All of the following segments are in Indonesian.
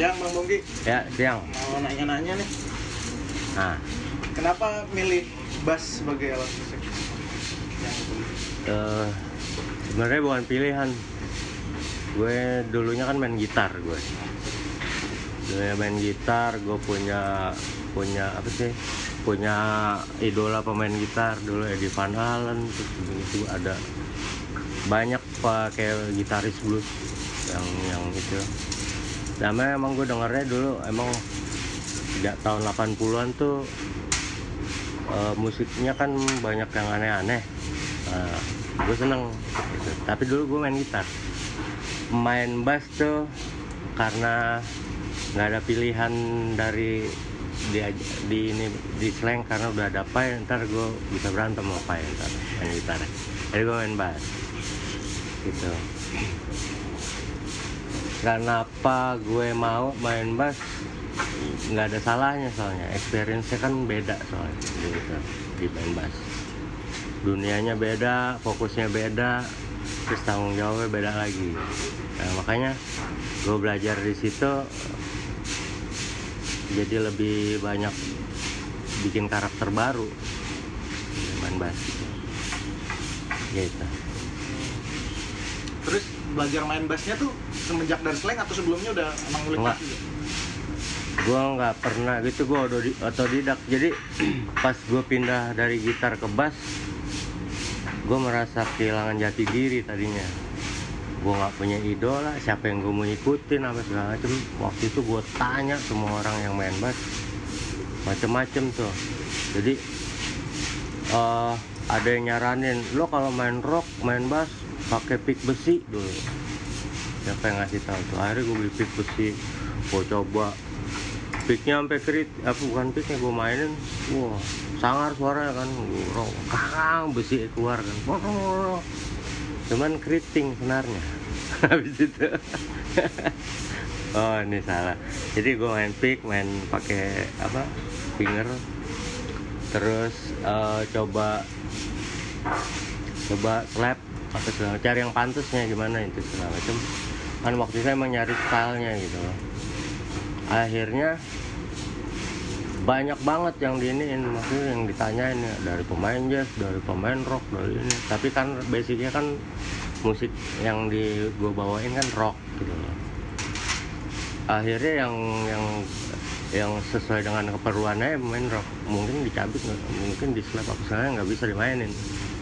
Siang Bang Bonggi, Ya, siang. mau nanya-nanya nih, Nah, kenapa milih bass sebagai alat musik? Eh, sebenarnya bukan pilihan. Gue dulunya kan main gitar gue. Dulunya main gitar, gue punya punya apa sih? Punya idola pemain gitar dulu Eddie Van Halen, terus itu ada banyak pakai gitaris blues yang yang itu. Namanya emang gue dengernya dulu emang sejak tahun 80-an tuh eh, musiknya kan banyak yang aneh-aneh. Nah, gue seneng. gitu. Tapi dulu gue main gitar. Main bass tuh karena nggak ada pilihan dari di, di ini di slang karena udah ada apa ntar gue bisa berantem sama apa ntar main gitar jadi gue main bass gitu kenapa gue mau main bass nggak ada salahnya soalnya. Experience-nya kan beda soalnya gitu. Di main bass dunianya beda fokusnya beda terus tanggung jawabnya beda lagi. Nah, makanya gue belajar di situ jadi lebih banyak bikin karakter baru. Main bass gitu. Terus belajar main bassnya tuh semenjak dari slang atau sebelumnya udah emang ngulik juga? gue nggak pernah gitu gue otodidak. Jadi pas gue pindah dari gitar ke bass gue merasa kehilangan jati diri tadinya. Gue nggak punya idola siapa yang gue mau ikutin apa segala macem. Waktu itu gue tanya semua orang yang main bass macem-macem tuh. Jadi eh, ada yang nyaranin lo kalau main rock main bass pakai pick besi dulu. Siapa yang ngasih tahu tuh? Akhirnya gue beli pick besi. Gue coba. Picknya sampai krit apa bukan picknya gue mainin. Wah sangar suaranya kan. Gue rong kang besi keluar kan. Cuman keriting senarnya habis itu. Oh ini salah. Jadi gue main pick main pakai apa finger. Terus eh, coba coba slap apa segala cari yang pantasnya gimana itu segala macam. Kan waktu itu emang nyari stylenya gitu loh. Akhirnya banyak banget yang diiniin maksudnya yang ditanyain ya dari pemain jazz dari pemain rock dari ini. Tapi kan basicnya kan musik yang di gue bawain kan rock gitu loh. Akhirnya yang yang yang sesuai dengan keperluannya main rock. Mungkin nggak? Mungkin di slap apa nggak bisa dimainin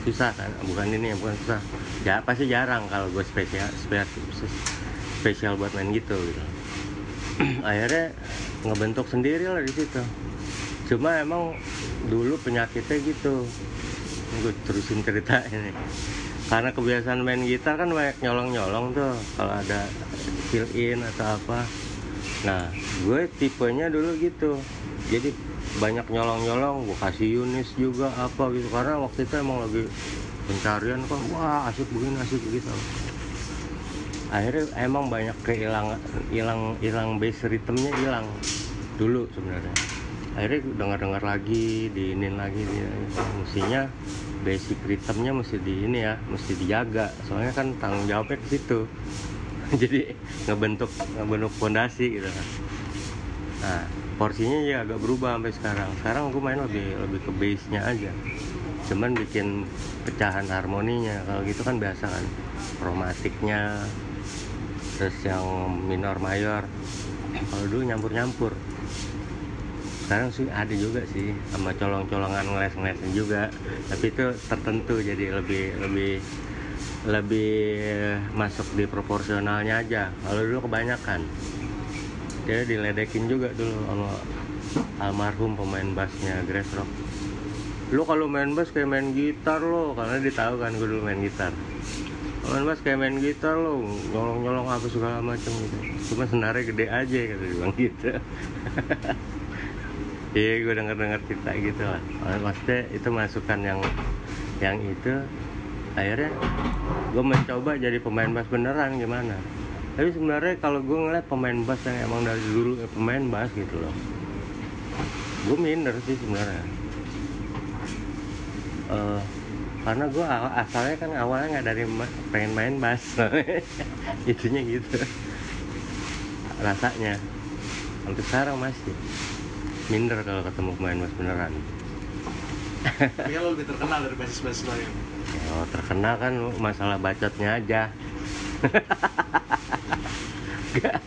susah kan? Bukan ini ya bukan susah. Ya pasti jarang kalau gue spesial spesial spesial buat main gitu gitu. Akhirnya ngebentuk sendiri lah di situ. Cuma emang dulu penyakitnya gitu. Gue terusin cerita ini. Karena kebiasaan main gitar kan banyak nyolong nyolong tuh kalau ada fill in atau apa. Nah gue tipenya dulu gitu. Jadi banyak nyolong nyolong gue kasih Yunis juga apa gitu. Karena waktu itu emang lagi pencarian kan wah asik begini asik begitu. Akhirnya emang banyak kehilangan hilang hilang bass rhythmnya hilang dulu sebenarnya. Akhirnya dengar dengar lagi diinin lagi di mestinya basic rhythmnya mesti di ini ya mesti dijaga. Soalnya kan tanggung jawabnya ke situ. Jadi ngebentuk ngebentuk fondasi gitu kan nah porsinya ya agak berubah sampai sekarang. Sekarang gue main lebih lebih ke bass nya aja. Cuman bikin pecahan harmoninya. Kalau gitu kan biasa kan kromatiknya terus yang minor mayor. Kalau dulu nyampur nyampur sekarang sih ada juga sih sama colong-colongan ngeles-ngelesin juga. Tapi itu tertentu jadi lebih lebih lebih masuk di proporsionalnya aja. Kalau dulu kebanyakan dia diledekin juga dulu sama almarhum pemain bassnya Grass Rock. Lu kalau main bass kayak main gitar lo karena dia tahu kan gue dulu main gitar. Main bass kayak main gitar lo nyolong nyolong apa segala macam gitu. Cuma senarnya gede aja kata dia gitu. Iya gue denger dengar cerita gitu lah. Maksudnya itu masukan yang yang itu. Akhirnya gue mencoba jadi pemain bass beneran gimana tapi sebenarnya kalau gue ngeliat pemain bass yang emang dari dulu eh, pemain bass gitu loh. Gue minder sih sebenarnya. Eh, karena gue asalnya kan awalnya nggak dari ma- pengen main bass itunya gitu. Rasanya. Sampai sekarang masih minder kalau ketemu pemain bass beneran. Tapi kan lo lebih terkenal dari basis-basis lain. ya, terkenal kan masalah bacotnya aja Nggak.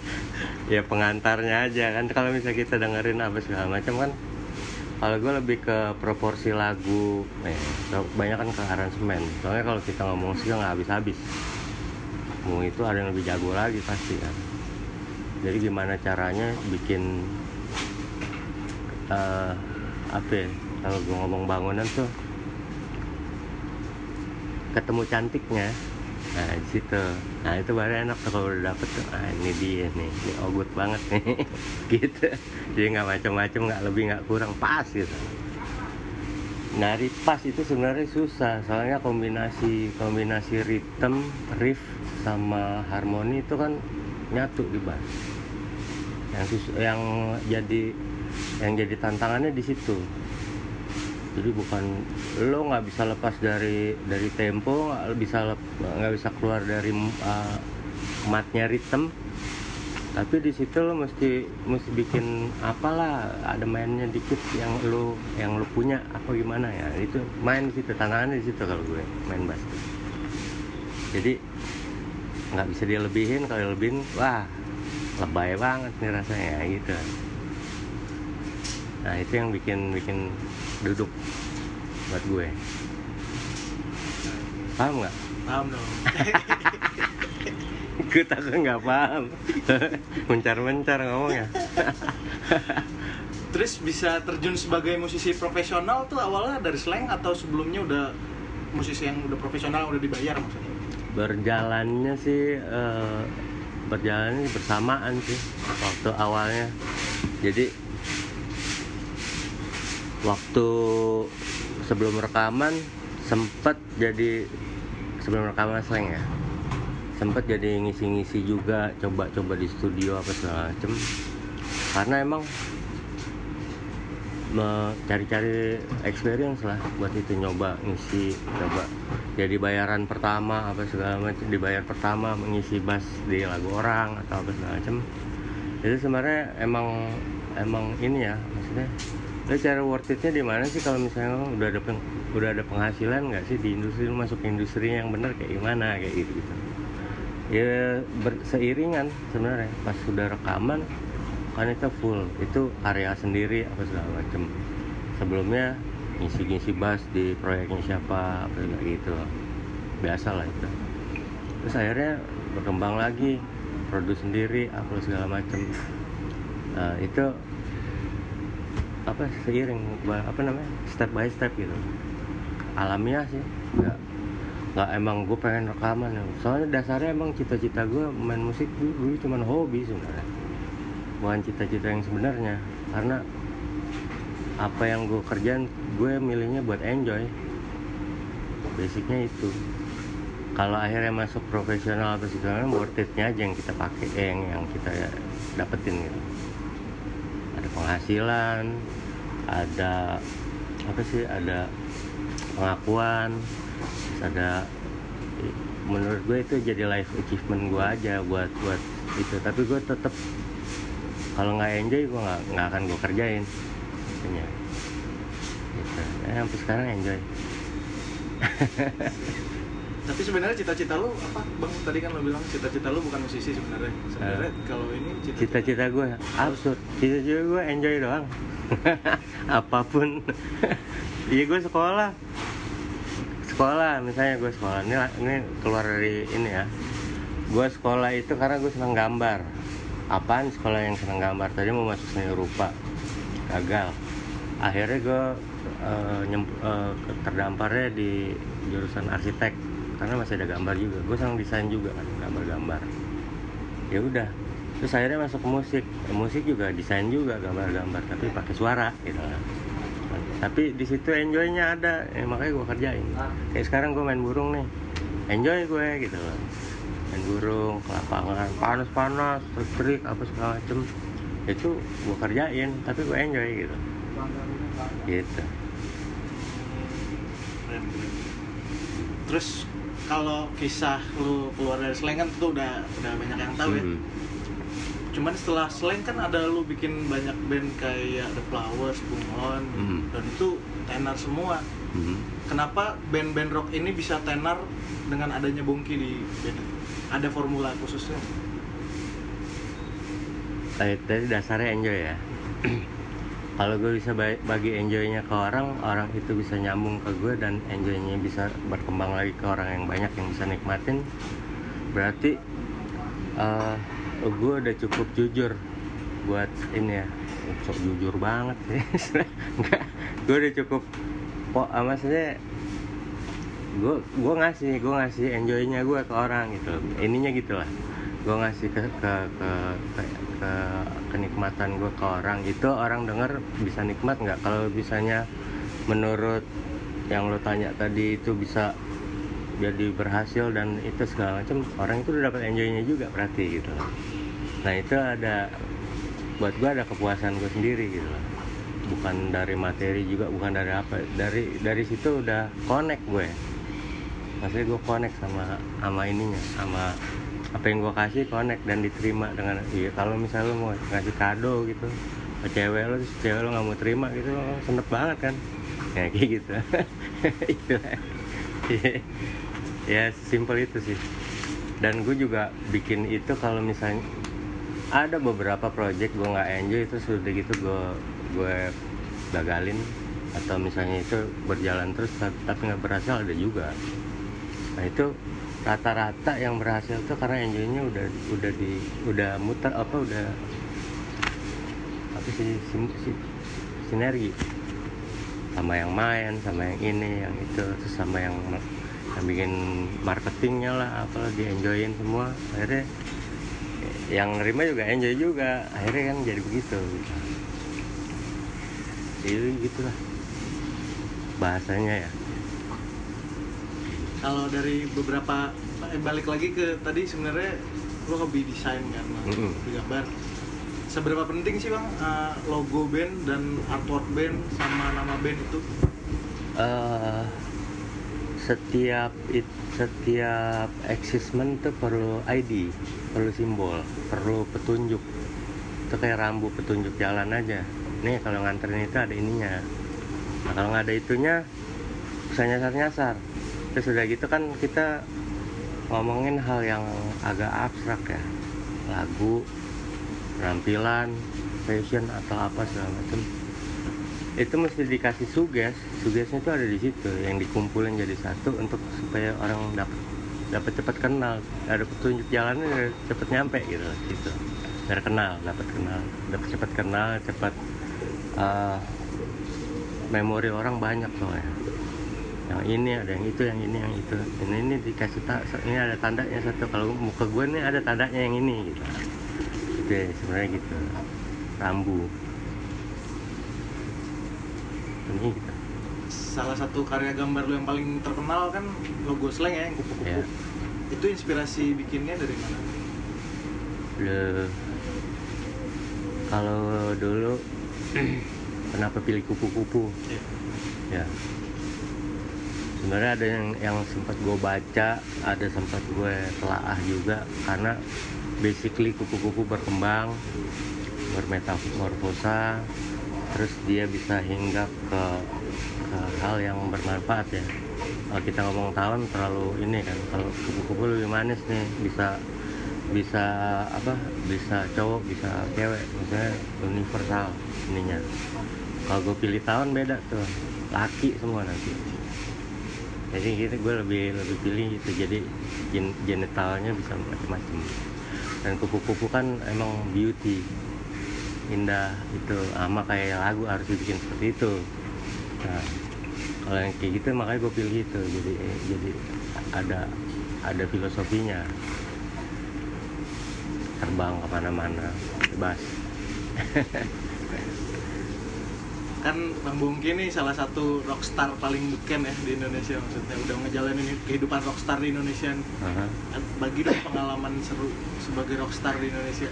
ya pengantarnya aja kan. Kalau misalnya kita dengerin apa segala macam kan kalau gue lebih ke proporsi lagu eh banyak kan ke aransemen. Soalnya kalau kita ngomong sih nggak habis-habis. Mau itu ada yang lebih jago lagi pasti kan. Jadi gimana caranya bikin eh apa ya kalau gue ngomong bangunan tuh ketemu cantiknya nah di situ. Nah itu baru enak tuh kalau udah dapet tuh. Ah ini dia nih ini ogut banget nih. Gitu. Jadi nggak macam-macam nggak lebih nggak kurang. Pas gitu. Nari pas itu sebenarnya susah. Soalnya kombinasi kombinasi ritme riff sama harmoni itu kan nyatu di bass. Yang sus- yang jadi yang jadi tantangannya di situ jadi bukan lo nggak bisa lepas dari dari tempo nggak bisa nggak bisa keluar dari uh, matnya ritme tapi di situ lo mesti mesti bikin apalah ada mainnya dikit yang lo yang lo punya apa gimana ya. Itu main di situ tantangannya di situ kalau gue main tuh. jadi nggak bisa dia lebihin kalau lebihin wah lebay banget nih rasanya gitu. Nah itu yang bikin bikin duduk buat gue. Paham nggak? Paham dong. gue takut nggak paham. Mencar-mencar ngomongnya. Terus bisa terjun sebagai musisi profesional tuh awalnya dari slang atau sebelumnya udah musisi yang udah profesional udah dibayar maksudnya? berjalannya sih eh, berjalannya bersamaan sih waktu awalnya. Jadi waktu sebelum rekaman sempet jadi sebelum rekaman slang ya sempet jadi ngisi-ngisi juga coba-coba di studio apa segala macem. Karena emang me- cari-cari experience lah buat itu nyoba ngisi coba jadi bayaran pertama apa segala macam dibayar pertama mengisi bass di lagu orang atau apa segala macam itu sebenarnya emang emang ini ya maksudnya lo cara worth itnya di mana sih kalau misalnya udah ada peng- udah ada penghasilan nggak sih di industri masuk industri yang bener kayak gimana? Kayak gitu gitu. Ya berseiringan sebenarnya. Pas sudah rekaman kan itu full. Itu area sendiri apa segala macem. Sebelumnya ngisi-ngisi bass di proyeknya siapa apa kayak gitu. Biasa lah itu. Terus akhirnya berkembang lagi produksi sendiri apa segala macem. Nah, itu apa seiring apa namanya step by step gitu. Alamiah sih nggak nggak emang gue pengen rekaman ya. soalnya dasarnya emang cita-cita gue main musik dulu, dulu cuma hobi sebenarnya. Bukan cita-cita yang sebenarnya karena apa yang gue kerjain gue milihnya buat enjoy. Basicnya itu. Kalau akhirnya masuk profesional atau segala worth it-nya aja yang kita pakai eh, yang yang kita dapetin gitu penghasilan ada apa sih ada pengakuan ada menurut gue itu jadi life achievement gue aja buat buat itu. Tapi gue tetap kalau nggak enjoy gue nggak nggak akan gue kerjain. Intinya gitu. Ya sampai sekarang enjoy Tapi sebenarnya cita-cita lu apa? Bang tadi kan lo bilang cita-cita lu bukan musisi sebenarnya. Sebenarnya kalau ini cita-cita gue absurd. Cita-cita gue enjoy doang. Apa pun. Iya gue sekolah. Sekolah misalnya gue sekolah. Ini ini keluar dari ini ya. Gue sekolah itu karena gue senang gambar. Apaan sekolah yang senang gambar? Tadi mau masuk seni rupa. Gagal. Akhirnya gue eh, nyem- eh, terdamparnya di jurusan arsitek karena masih ada gambar juga. Gue senang desain juga kan gambar-gambar. Ya udah terus akhirnya masuk ke musik. Musik juga desain juga gambar-gambar tapi pakai suara gitu kan. Tapi di situ enjoynya ada ya, makanya gue kerjain. Kayak sekarang gue main burung nih. Enjoy gue gitu loh main burung ke lapangan panas-panas terik apa segala macem. Itu gue kerjain tapi gue enjoy gitu. Gitu. Terus kalau kisah lu keluar dari slang kan itu udah udah banyak yang tahu ya. Hmm. cuman setelah slang kan ada lu bikin banyak band kayak The Flowers, Bunglon Hmm. dan itu tenar semua Mhm. kenapa band-band rock ini bisa tenar dengan adanya Bongki di band ada formula khususnya tadi dasarnya enjoy ya kalau gue bisa ba- bagi enjoynya ke orang orang itu bisa nyambung ke gue dan enjoynya bisa berkembang lagi ke orang yang banyak yang bisa nikmatin. Berarti eh gue udah cukup jujur buat ini ya. Sok jujur banget sih. Enggak gue udah cukup kok ah, maksudnya gue gue ngasih gue ngasih enjoynya gue ke orang gitu. Ininya gitu lah gue ngasih ke ke ke ke, ke kenikmatan gue ke orang itu orang denger bisa nikmat nggak? Kalau misalnya menurut yang lo tanya tadi itu bisa jadi berhasil dan itu segala macam orang itu udah dapat enjoynya juga berarti gitu. Nah itu ada buat gue ada kepuasan gue sendiri gitu. Bukan dari materi juga bukan dari apa dari dari situ udah connect gue. Maksudnya gue connect sama sama ininya sama apa yang gue kasih connect dan diterima dengan iya kalau misalnya lo mau ngasih kado gitu ke cewek lo terus cewek lo nggak mau terima gitu lo senep banget kan? Ya kayak gitu. Itu ya simpel itu sih. Dan gue juga bikin itu kalau misalnya ada beberapa project gue nggak enjoy itu sudah gitu gue gue gagalin atau misalnya itu berjalan terus ta- tapi nggak berhasil ada juga. Nah itu rata-rata yang berhasil tuh karena enjoynya udah udah di udah muter apa udah apa sih sim- si- sinergi. Sama yang main sama yang ini yang itu terus sama yang yang bikin marketingnya lah apalah di enjoyin semua. Akhirnya yang nerima juga enjoy juga. Akhirnya kan jadi begitu. Jadi gitulah bahasanya ya kalau dari beberapa eh, balik lagi ke tadi sebenarnya lo hobi desain kan Mm-mm. hobi gambar seberapa penting sih bang eh, logo band dan artwork band sama nama band itu eh setiap it, setiap existment tuh perlu ID, perlu simbol, perlu petunjuk. Itu kayak rambu petunjuk jalan aja. Nih kalau nganterin itu ada ininya. Nah kalau nggak ada itunya, bisa nyasar-nyasar. Terus udah gitu kan kita ngomongin hal yang agak abstrak ya, lagu, penampilan, fashion atau apa segala macam. Itu mesti dikasih suges. Sugesnya itu ada di situ yang dikumpulin jadi satu untuk supaya orang dapat dapat cepat kenal. Ada petunjuk jalannya cepat nyampe gitu gitu. Biar kenal dapat kenal. Dapat cepat kenal cepat eh, memori orang banyak soalnya yang ini ada yang itu yang ini yang itu. Ini ini dikasih tak ini ada tandanya satu. Kalau muka gue nih ada tandanya yang ini gitu. Gitu ya, sebenarnya gitu. Rambu. Ini gitu. Salah satu karya gambar lo yang paling terkenal kan logo slang ya yang kupu-kupu. Ya. itu inspirasi bikinnya dari mana? Le, kalau dulu kenapa pilih kupu-kupu. Iya. ya sebenarnya ada yang yang sempat gue baca ada sempat gue telaah juga karena basically kupu-kupu berkembang bermetamorfosa terus dia bisa hinggap ke, ke hal yang bermanfaat ya. Kalau kita ngomong tahun terlalu ini kan kalau kupu-kupu lebih manis nih bisa bisa apa bisa cowok bisa cewek maksudnya universal ininya. Kalau gue pilih tahun beda tuh laki semua nanti jadi gitu. Gue lebih lebih pilih itu jadi gen, genitalnya bisa macam-macam dan kupu-kupu kan emang beauty. Indah itu sama kayak lagu harus dibikin seperti itu. Nah kalau yang kayak gitu makanya gue pilih itu. Jadi jadi ada ada filosofinya. Terbang ke mana-mana. Bebas kan Bang Bongki ini salah satu rockstar paling beken ya di Indonesia maksudnya udah ngejalanin kehidupan rockstar di Indonesia. Aha. bagi dong pengalaman seru sebagai rockstar di Indonesia.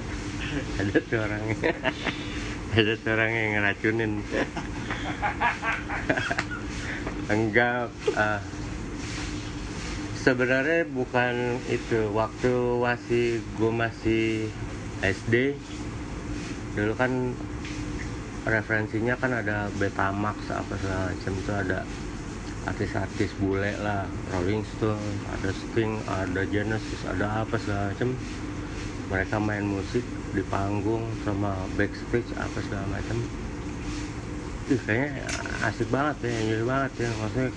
Ada tuh orangnya ada tuh orang yang ngeracunin. Enggak ah. sebenarnya bukan itu. Waktu masih gue masih SD dulu kan referensinya kan ada Betamax apa segala macam itu ada artis-artis bule lah. Rolling Stone ada Sting ada Genesis ada apa segala macam. Mereka main musik di panggung sama backstage apa segala macam. Ih, kayaknya asik banget ya enjoy banget ya. Maksudnya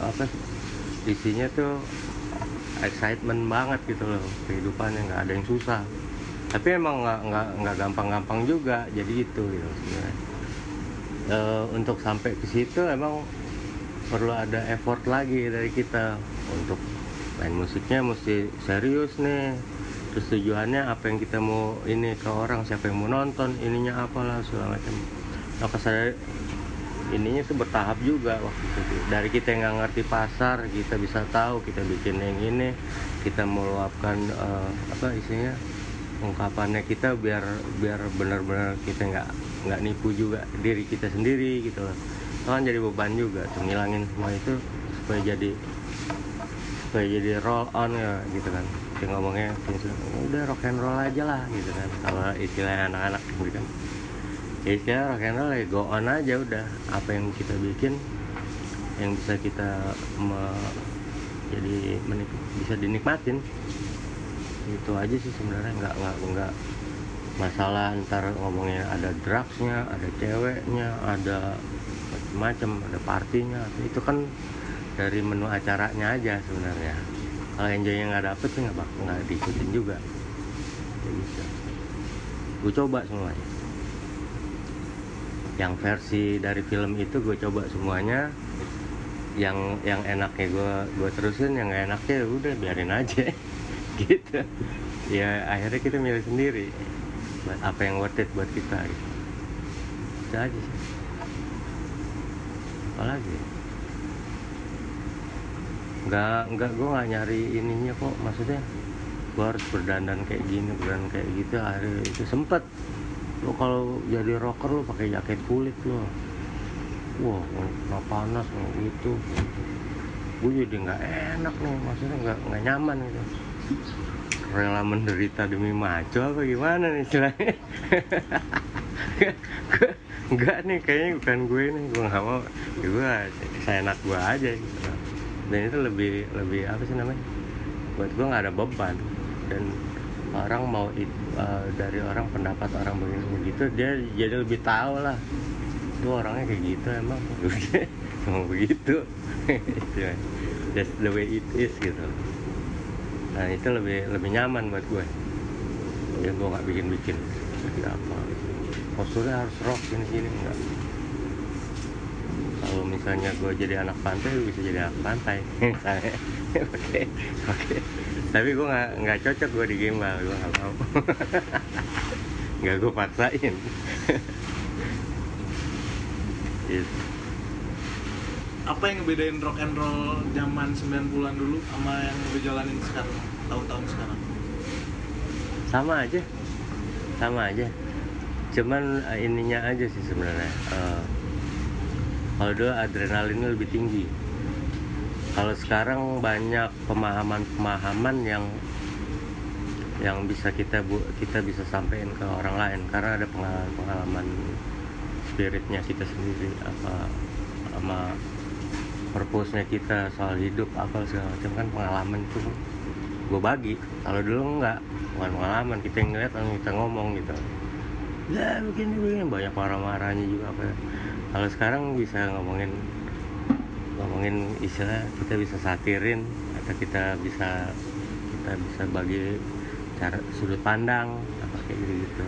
apa isinya tuh excitement banget gitu loh. Kehidupannya nggak ada yang susah tapi emang nggak nggak nggak gampang-gampang juga jadi itu gitu sebenarnya. E, untuk sampai ke situ emang perlu ada effort lagi dari kita untuk main musiknya mesti serius nih. Terus tujuannya apa yang kita mau ini ke orang siapa yang mau nonton ininya apalah segala macam. Maka saya ininya tuh bertahap juga waktu itu. Dari kita yang nggak ngerti pasar kita bisa tahu kita bikin yang ini kita meluapkan uh, apa isinya ungkapannya kita biar biar benar-benar kita nggak nggak nipu juga diri kita sendiri gitu loh. Itu kan jadi beban juga tuh ngilangin semua itu supaya jadi supaya jadi roll on ya gitu kan. Kita ngomongnya udah rock and roll aja lah gitu kan. Kalau istilah anak-anak gitu kan. Ya istilah rock and roll ya go on aja udah. Apa yang kita bikin yang bisa kita jadi menik, bisa dinikmatin itu aja sih sebenarnya nggak nggak nggak masalah ntar ngomongin ada drugsnya ada ceweknya ada macam-macam ada partinya. Itu kan dari menu acaranya aja sebenarnya. Kalau enjoynya nggak dapet sih nggak nggak diikutin juga. Ya bisa gue coba semuanya. Yang versi dari film itu gue coba semuanya. Yang yang enaknya gue gue terusin yang gak enaknya ya udah biarin aja gitu. Ya akhirnya kita milih sendiri. Apa yang worth it buat kita gitu. Itu aja sih. Apalagi? Nggak nggak gue nggak nyari ininya kok. Maksudnya gue harus berdandan kayak gini berdandan kayak gitu akhirnya itu sempet. Lo kalau jadi rocker lo pakai jaket kulit lo wah nggak panas nggak gitu. Gue jadi nggak enak nih. Maksudnya nggak nggak nyaman gitu rela menderita demi maco apa gimana nih istilahnya? Enggak nih kayaknya bukan gue nih gue nggak mau. Ya gue saya enak gue aja gitu. Dan itu lebih lebih apa sih namanya? Buat gue nggak ada beban. Dan orang mau it, uh, dari orang pendapat orang begini begitu dia jadi lebih tahu lah. Itu orangnya kayak gitu emang. Emang begitu. That's the way it is gitu nah itu lebih lebih nyaman buat gue. Ya gue nggak bikin bikin apa? Posturnya harus rock gini gini enggak. Kalau misalnya gue jadi anak pantai gue bisa jadi anak pantai. Misalnya. Oke oke. Tapi gue nggak nggak cocok gue di gimbal gue nggak mau. Nggak gue paksain. Gitu. Apa yang ngebedain rock and roll zaman 90-an dulu sama yang udah jalanin sekarang tahun-tahun sekarang? Sama aja. Sama aja. Cuman eh, ininya aja sih sebenarnya. Eh, kalau dulu adrenalinnya lebih tinggi. Kalau sekarang banyak pemahaman-pemahaman yang yang bisa kita bu kita bisa sampaikan ke orang lain. Karena ada pengalaman-pengalaman spiritnya kita sendiri apa sama purpose-nya kita soal hidup apa segala macam kan pengalaman itu gue bagi. Kalau dulu enggak bukan pengalaman kita yang ngeliat langsung kita ngomong gitu. Ya begini begini banyak marah-marahnya juga apa kalau sekarang bisa ngomongin ngomongin istilah kita bisa satirin atau kita bisa kita bisa bagi cara sudut pandang apa kayak gitu gitu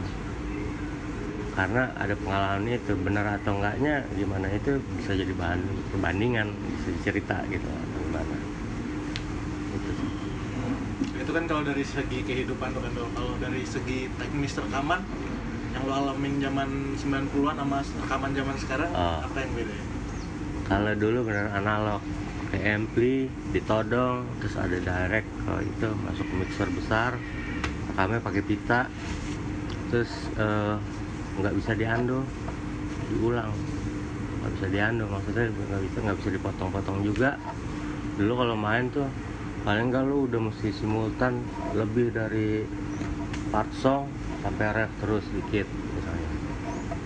karena ada pengalaman itu benar atau enggaknya gimana itu bisa jadi bahan perbandingan bisa cerita gitu atau gimana itu itu kan kalau dari segi kehidupan and roll kalau dari segi teknis rekaman yang lo alamin zaman 90-an sama rekaman zaman sekarang Oh. apa yang beda ya? kalau dulu benar analog pakai ampli ditodong terus ada direct kalau itu masuk mixer besar rekamnya pakai pita terus eh, nggak bisa diando diulang. Nggak bisa diando maksudnya nggak bisa nggak bisa dipotong-potong juga. Dulu kalau main tuh paling nggak lu udah mesti simultan lebih dari part song sampai ref terus dikit misalnya.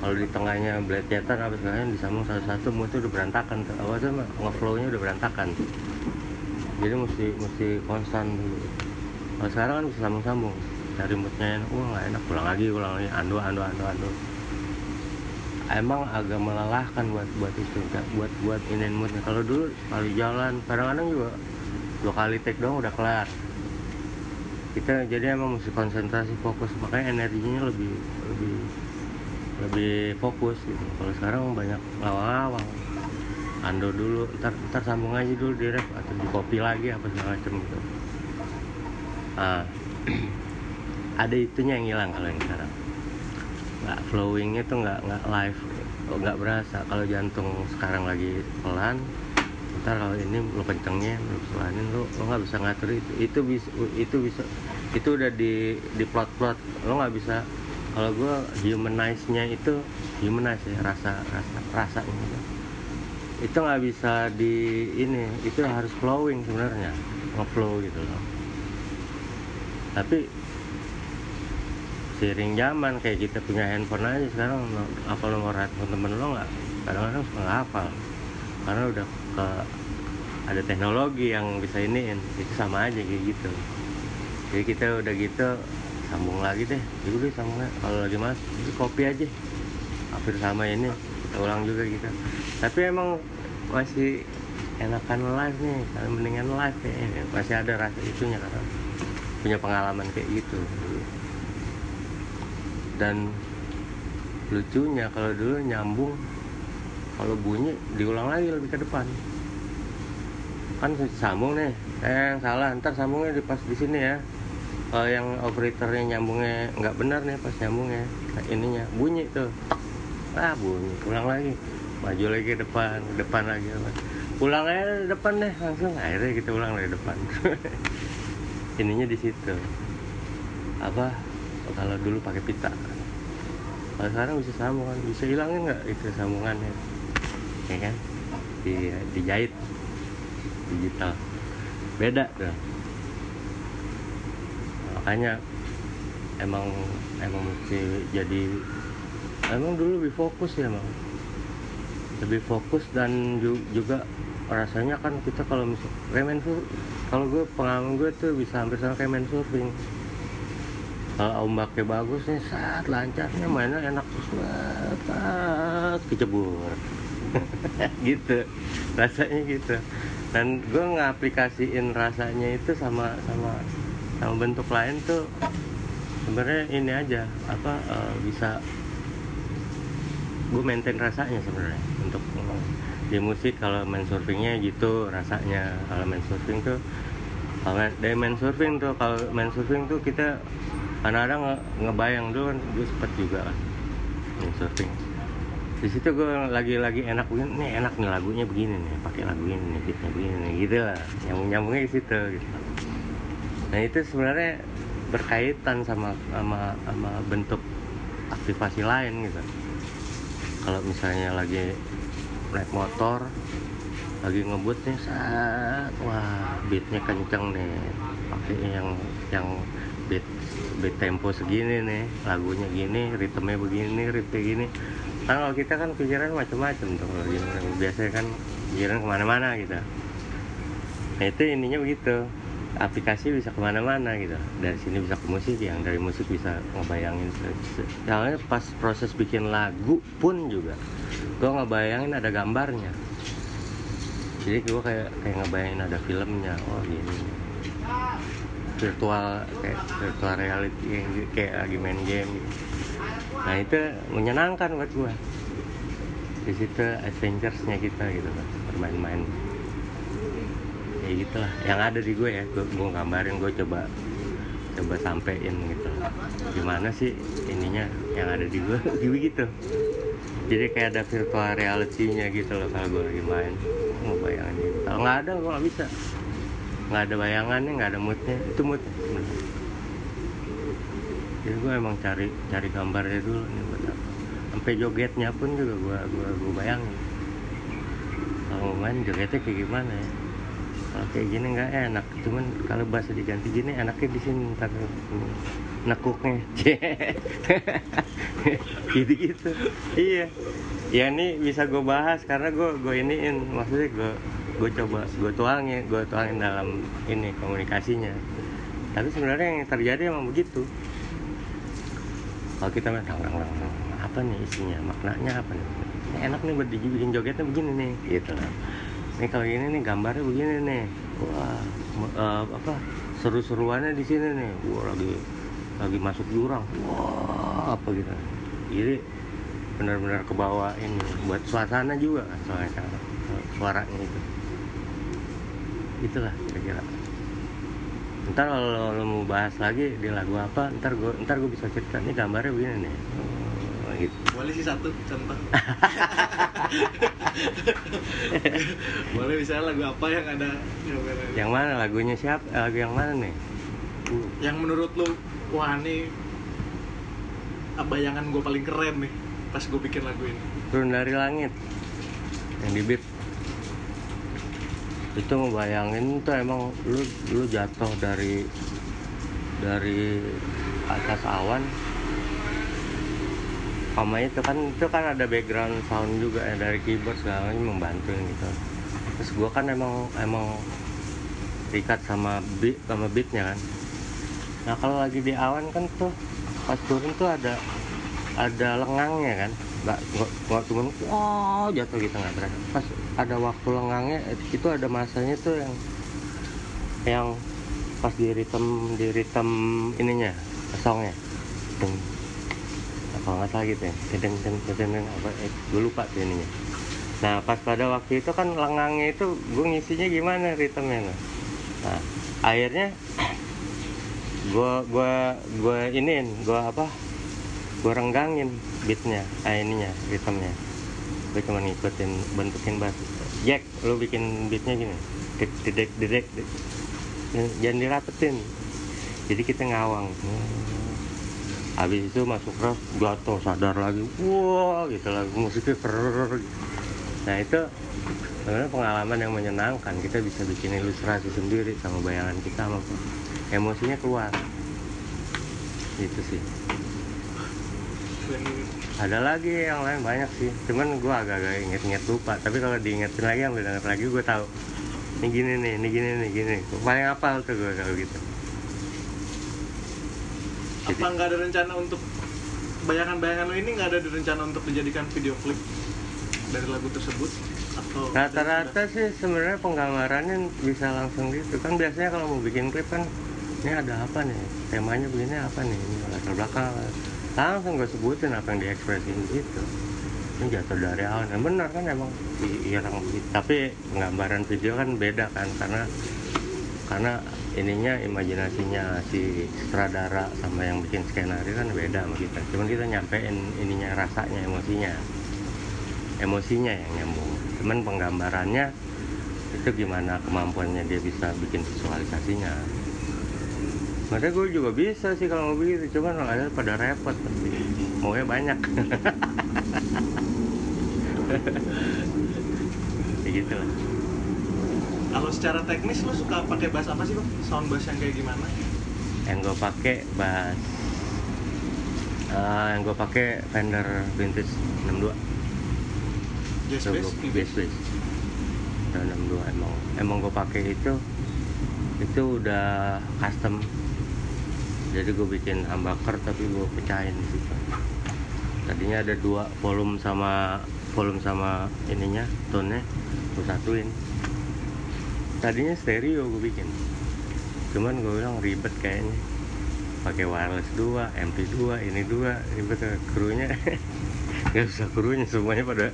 Kalau di tengahnya blade cetan habis kalian disambung satu-satu moodnya udah berantakan. Tuh awalnya mah ngeflownya udah berantakan. Jadi mesti mesti konstan dulu. Kalau sekarang kan bisa sambung-sambung cari moodnya wah nggak enak. Pulang lagi pulang lagi. Ando ando ando ando. Emang agak melelahkan buat buat itu Nggak buat buat inin moodnya. Kalau dulu sekali jalan kadang-kadang juga dua kali take doang udah kelar. Kita jadi emang mesti konsentrasi fokus. Makanya energinya lebih lebih lebih fokus gitu. Kalau sekarang banyak lawang-lawang. Ando dulu ntar ntar sambung aja dulu di ref atau di copy lagi apa segala macam gitu. Ah ada itunya yang hilang kalau yang sekarang. Nggak flowingnya tuh nggak nggak live nggak berasa. Kalau jantung sekarang lagi pelan ntar kalau ini lo kencengnya lo pelanin lo lo nggak bisa ngatur itu. Itu bisa itu bisa itu udah di di plot plot lo nggak bisa kalau gue humanize nya itu humanize ya rasa rasa rasanya gitu. itu nggak bisa di ini itu harus flowing sebenarnya ngeflow gitu loh. Tapi seiring zaman kayak kita punya handphone aja sekarang apa nomor handphone temen lo nggak? Kadang-kadang suka nggak hafal karena udah ke ada teknologi yang bisa iniin itu sama aja kayak gitu. Jadi kita udah gitu sambung lagi deh. Itu deh sambung kalau lagi mas itu kopi aja. Hampir sama ini kita ulang juga gitu. Tapi emang masih enakan live nih kalau mendingan live ya. Masih ada rasa itunya karena punya pengalaman kayak gitu dan lucunya kalau dulu nyambung kalau bunyi diulang lagi lebih ke depan. Kan sambung nih. Eh salah ntar sambungnya di pas di sini ya. Kalau yang operatornya nyambungnya nggak benar nih pas nyambungnya nah, ininya bunyi tuh. Ah bunyi. Ulang lagi. Maju lagi ke depan ke depan lagi. Ulang aja depan deh langsung. Akhirnya kita ulang dari depan. Ininya di situ. Apa kalau dulu pakai pita. Kalau sekarang bisa sambung kan bisa hilangin nggak itu sambungannya? Ya kan? Di dijahit digital. Beda tuh. Makanya emang emang mesti jadi emang dulu lebih fokus ya emang lebih fokus dan ju- juga rasanya kan kita kalau misal kayak main kalau gue pengalaman gue tuh bisa hampir sama kayak main surfing kalau ombaknya bagus nih saat lancarnya mainnya enak tas, kecebur gitu rasanya gitu. Dan gue ngaplikasiin rasanya itu sama sama sama bentuk lain tuh sebenarnya ini aja apa eh, bisa gue maintain rasanya sebenarnya untuk di musik kalau main surfingnya gitu rasanya kalau main surfing tuh kalau main surfing tuh kalau main surfing tuh kita kadang-kadang nge- ngebayang dulu kan gue sempet juga kan surfing. Di situ gue lagi-lagi enak begini nih enak nih lagunya begini nih pakai lagu ini nih beatnya begini nih gitu lah nyambung nyambungnya di situ gitu. Nah itu sebenarnya berkaitan sama sama sama bentuk aktivasi lain gitu. Kalau misalnya lagi naik motor lagi ngebut nih saat wah beatnya kenceng nih pakai yang yang beat tempo segini nih lagunya gini ritmenya begini ritme gini. Kan kalau kita kan pikiran macam-macam tuh kalau biasanya kan pikiran ke mana-mana gitu. Nah itu ininya begitu. Aplikasi bisa ke mana-mana gitu. Dari sini bisa ke musik yang dari musik bisa ngebayangin soalnya pas proses bikin lagu pun juga gue ngebayangin ada gambarnya. Jadi gue kayak kayak ngebayangin ada filmnya. Oh gini virtual kayak virtual reality kayak lagi main game. Gitu. nah itu menyenangkan buat gue di situ adventuresnya kita gitu kan bermain-main. Ya gitulah. Yang ada di gue ya gue, gue gambarin gue coba coba sampein gitu. Gimana sih ininya yang ada di gue gitu. Jadi kayak ada virtual reality-nya gitu loh kalau gue lagi main. Mau bayangin gitu. kalau nggak ada gue nggak bisa nggak ada bayangannya nggak ada moodnya. Itu sebenarnya jadi gue emang cari cari gambarnya dulu nih buat apa. Sampai jogetnya pun juga gue gue gue bayangin. Kalau main jogetnya kayak gimana ya? Kalau kayak gini nggak enak. Cuman kalau bahasa diganti gini enaknya di sini ntar nekuknya. Gitu gitu iya. Ya ini bisa gue bahas karena gue gue iniin. Maksudnya gue gue coba gue tuangin gue tuangin dalam ini komunikasinya. Tapi sebenarnya yang terjadi emang begitu. Kalau kita main dang, dang, apa nih isinya? Maknanya apa nih? Ini enak nih dibikin jogetnya begini nih gitu lah ini kalau gini nih gambarnya begini nih. Wah eh, apa seru-seruannya di sini nih. Wah lagi lagi masuk jurang. Wah apa gitu. Jadi benar-benar ke bawah ini buat suasana juga kan soalnya kan, suaranya itu itulah kira-kira. Ntar kalau lo mau bahas lagi di lagu apa ntar gue ntar gue bisa cerita. Nih gambarnya begini nih. Oh, gitu. Boleh sih satu contoh. Boleh misalnya lagu apa yang ada yang mana? Lagunya siapa? Eh, lagu yang mana nih? Yang menurut lu wah ini bayangan gue paling keren nih pas gue bikin lagu ini. Turun dari langit. Yang di beat itu ngebayangin tuh emang lu lu jatuh dari dari atas awan. Sama itu kan itu kan ada background sound juga ya dari keyboard segala macam membantu gitu. Terus gua kan emang emang terikat sama beat sama beatnya kan. Nah kalau lagi di awan kan tuh pas turun tuh ada ada lengangnya kan. Nggak nggak cuma wah jatuh gitu nggak berasa pas ada waktu lengangnya itu ada masanya tuh yang yang pas di ritem di ritem ininya songnya. Deng. Apa nggak salah gitu ya? Deng deng deng deng apa? Eh, gue lupa tuh ininya. Nah pas pada waktu itu kan lengangnya itu gue ngisinya gimana ritmenya nah, akhirnya gue gue gue iniin gue apa? Gue renggangin beatnya ah ininya ritmenya gue cuma ngikutin bentukin bass Jack lu bikin beatnya gini dek dedek dedek dek. jangan dirapetin. Jadi kita ngawang. Habis itu masuk ref jatuh sadar lagi. Wah gitu lagu musiknya keren nah itu sebenarnya pengalaman yang menyenangkan. Kita bisa bikin ilustrasi sendiri sama bayangan kita sama emosinya keluar. Itu sih ada lagi yang lain banyak sih. Cuman gue agak-agak inget-inget lupa. Tapi kalau diingetin lagi ambil denger lagi gue tahu. Ini gini nih ini gini nih gini. Paling apa tuh gue kalau gitu. Jadi- apa nggak ada rencana untuk bayangan-bayangan lo ini nggak ada rencana untuk dijadikan video klip dari lagu tersebut? Atau rata-rata sih sebenarnya penggambarannya bisa langsung gitu. Kan biasanya kalau mau bikin klip kan ini ada apa nih? Temanya begini apa nih? Ini latar belakang langsung gue sebutin apa yang diekspresin gitu. Ini jatuh dari awan yang benar kan emang. I- iya tapi penggambaran video kan beda kan karena karena ininya imajinasinya si sutradara sama yang bikin skenario kan beda sama kita. Cuman kita nyampein ininya rasanya emosinya. Emosinya yang nyambung. Cuman penggambarannya itu gimana kemampuannya dia bisa bikin visualisasinya Makanya gue juga bisa sih kalau begitu, cuman ada pada repot. Pasti. Maunya banyak. ya gitu lah. kalau secara teknis lo suka pakai bass apa sih bang? Sound bass yang kayak gimana? Yang gue pakai bass. Eh, yang gue pakai Fender Vintage 62 jazz bass gua- bass bass Udah 62 emang. Emang gue pakai itu itu udah custom jadi gue bikin humbucker tapi gue pecahin di situ. Tadinya ada dua volume sama volume sama ininya tone gue satuin. Tadinya stereo gue bikin. Cuman gue bilang ribet kayaknya. Pakai wireless dua MP 2 ini dua ribet ke krunya. Nggak usah krunya semuanya pada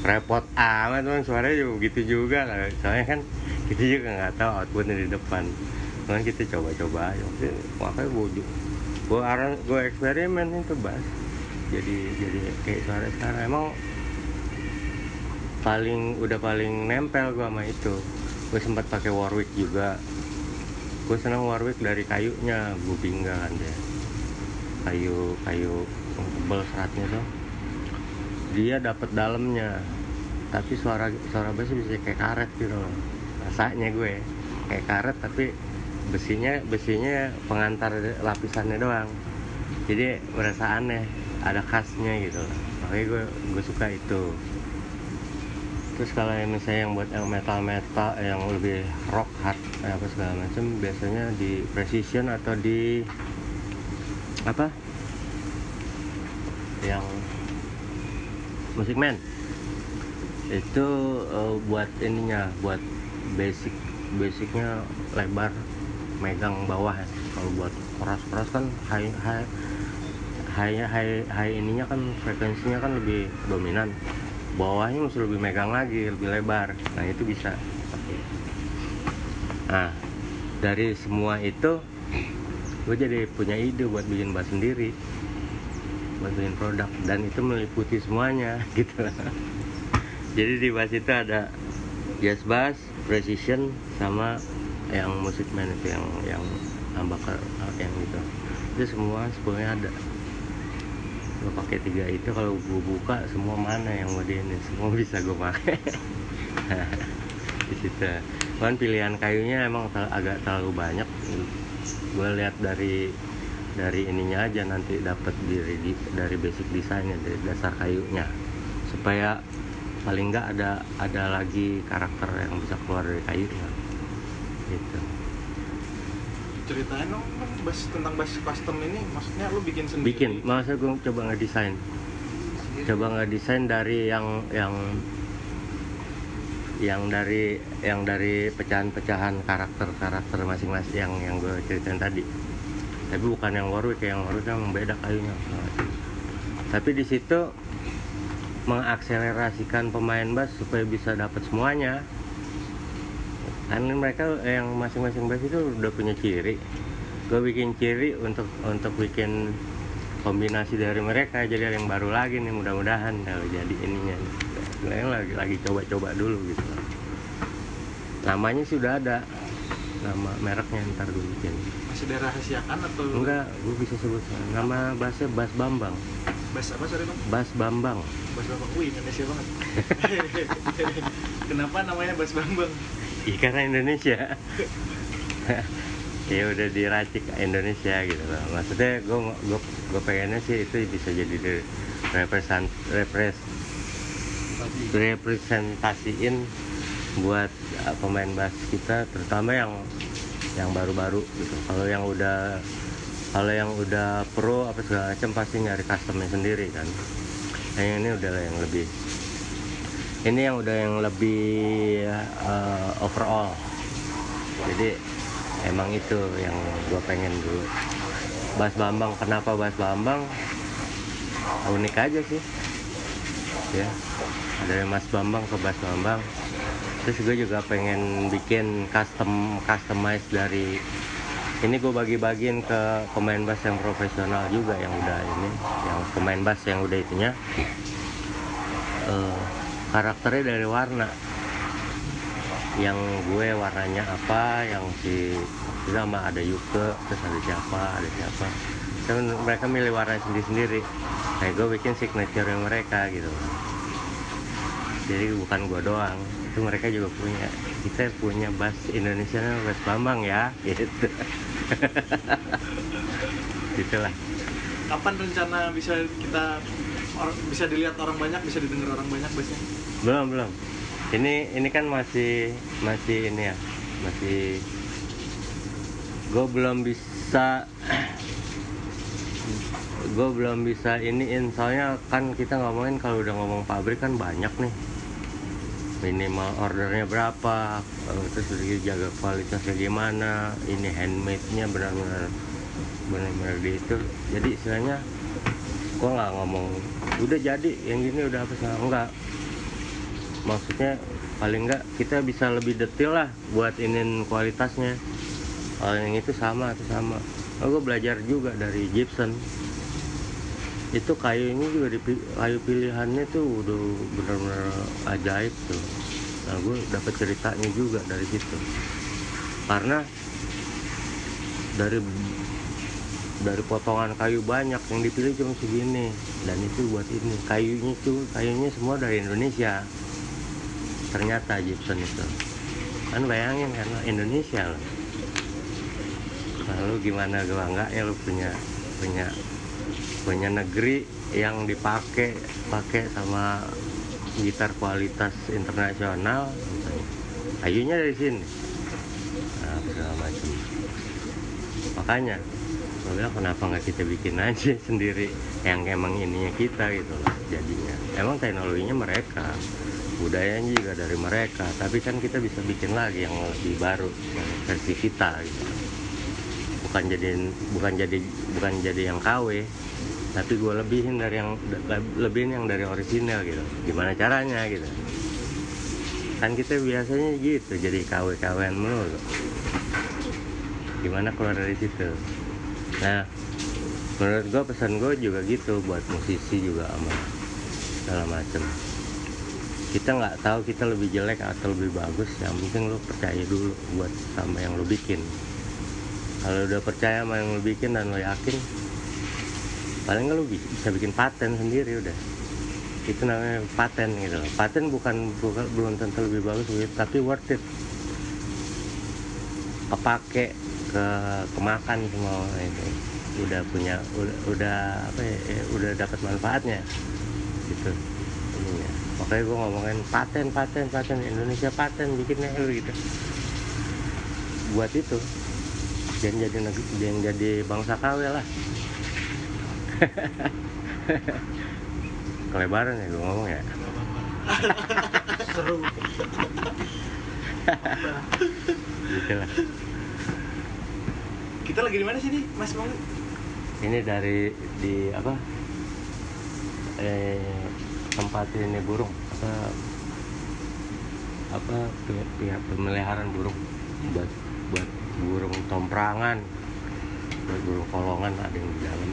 repot amat bang suaranya juga begitu juga lah. Soalnya kan kita juga nggak tahu outputnya di depan Cuman kita coba-coba Maksudnya, makanya gue gue aran gue eksperimen itu bass jadi jadi kayak suara sekarang. Emang paling udah paling nempel gue sama itu. Gue sempat pakai Warwick juga. Gue seneng Warwick dari kayunya gue pinggal kan dia. Kayu kayu tebel seratnya tuh. Dia dapat dalamnya. Tapi suara suara bass bisa kayak karet gitu loh. Rasanya gue kayak karet tapi besinya besinya pengantar lapisannya doang. Jadi berasa aneh ada khasnya gitu. Makanya gue gue suka itu. Terus kalau yang misalnya yang buat yang metal metal yang lebih rock hard apa segala macam biasanya di precision atau di apa? Yang musik man. Itu eh, buat ininya buat basic basicnya lebar megang bawah. Ya kalau buat keras keras kan high high high high high ininya kan frekuensinya kan lebih dominan. Bawahnya mesti lebih megang lagi lebih lebar. Nah itu bisa. Nah dari semua itu gue jadi punya ide buat bikin bass sendiri. Buat bikin produk. Dan itu meliputi semuanya gitu. Jadi di bass itu ada jazz bass precision sama yang musik man itu yang yang ambakar yang gitu. Itu semua sebenarnya ada. Gue pakai tiga itu kalau gue buka semua mana yang mau di ini semua bisa gue pakai. Di situ. Kan pilihan kayunya emang tel- agak terlalu banyak. Gue lihat dari dari ininya aja nanti dapat dari dari basic desainnya dari dasar kayunya. Supaya paling nggak ada ada lagi karakter yang bisa keluar dari kayunya gitu. Ceritain dong kan bass tentang bass custom ini maksudnya lu bikin sendiri? Bikin masa gue coba ngedesain. Coba ngedesain dari yang yang yang dari yang dari pecahan-pecahan karakter-karakter masing-masing yang yang gue ceritain tadi. Tapi bukan yang Warwick yang Warwick kan beda kayunya. Tapi di situ mengakselerasikan pemain bass supaya bisa dapat semuanya kan mereka yang masing-masing bass itu udah punya ciri. Gue bikin ciri untuk untuk bikin kombinasi dari mereka jadi ada yang baru lagi nih mudah-mudahan kalau jadi ininya. Yang lagi lagi coba-coba dulu gitu. Namanya sudah ada nama mereknya ntar gue bikin. Masih dirahasiakan atau? Enggak gue bisa sebut nama bassnya Bas Bambang. Bass apa sorry bang? Bas Bambang. Bass bambang. Wih Indonesia banget. Kenapa namanya bass bambang karena Indonesia. Ya udah diracik Indonesia gitu loh. Maksudnya gue gue gue pengennya sih itu bisa jadi di represent repres representasiin buat uh, pemain bass kita terutama yang yang baru-baru gitu. Kalau yang udah kalau yang udah pro apa segala macam pasti nyari customnya sendiri kan. Yang ini udah yang lebih ini yang udah yang lebih uh, overall. Jadi emang itu yang gue pengen dulu. Bas Bambang kenapa Bas Bambang? Unik aja sih. Ya dari Mas Bambang ke Bas Bambang. Terus gue juga pengen bikin custom customize dari ini gue bagi-bagiin ke pemain bass yang profesional juga yang udah ini yang pemain bass yang udah itunya. Eh, karakternya dari warna. Yang gue warnanya apa yang si sama ada Yuke terus ada siapa ada siapa. Dan mereka milih warna sendiri-sendiri. Nah gue bikin signature mereka gitu. Jadi bukan gue doang itu mereka juga punya. Kita punya bass Indonesia bass Bambang ya gitu. Gitulah kapan rencana bisa kita bisa dilihat orang banyak bisa didengar orang banyak bassnya belum belum. Ini ini kan masih masih ini ya masih gue belum bisa gue belum bisa iniin. Soalnya kan kita ngomongin kalau udah ngomong pabrik kan banyak nih. Minimal ordernya berapa eh, terus lagi jaga kualitasnya gimana ini handmade nya benar-benar benar-benar di itu jadi istilahnya gue nggak ngomong udah jadi yang gini udah apa enggak maksudnya paling enggak kita bisa lebih detail lah buat inin kualitasnya. Kalau yang itu sama itu sama. Oh, gue belajar juga dari Gibson. Itu kayunya juga di kayu pilihannya tuh udah benar-benar ajaib tuh. Nah gue dapat ceritanya juga dari situ. Karena dari dari potongan kayu banyak yang dipilih cuma segini. Dan itu buat ini kayunya tuh kayunya semua dari Indonesia ternyata Gibson itu. Kan bayangin kan Indonesia lo lalu gimana bangganya lu punya punya punya negeri yang dipakai pakai sama gitar kualitas internasional ayunya dari sini. Nah, segala macam. Makanya bilang kenapa nggak kita bikin aja sendiri yang emang ininya kita gitu loh jadinya. Emang teknologinya mereka budayanya juga dari mereka. Tapi kan kita bisa bikin lagi yang lebih baru versi kita gitu. Bukan jadi bukan jadi bukan jadi yang KW tapi gue lebihin dari yang lebihin yang dari original gitu. Gimana caranya gitu. Kan kita biasanya gitu jadi KW KWan mulu gimana keluar dari situ? Nah menurut gue pesan gue juga gitu buat musisi juga sama segala macem kita nggak tahu kita lebih jelek atau lebih bagus yang penting lu percaya dulu buat sama yang lu bikin. Kalau udah percaya sama yang lu bikin dan lu yakin paling nggak lu bisa bikin paten sendiri udah. Itu namanya paten gitu paten bukan, bukan belum tentu lebih bagus gitu, tapi worth it. Kepake ke kemakan semua ini udah punya udah, udah apa ya, ya udah dapat manfaatnya gitu makanya gue ngomongin paten paten paten. Indonesia paten bikinnya gitu. Buat itu. Jangan jadi jangan jadi bangsa KW lah. Kelebaran ya gue ngomong ya? Seru. Gitu lah. Kita lagi di mana sih nih mas Mauli ini dari di apa? Eh tempat ini burung? Apa apa pihak, pihak pemeliharaan burung? Buat buat burung tomprangan buat burung kolongan ada yang di dalam.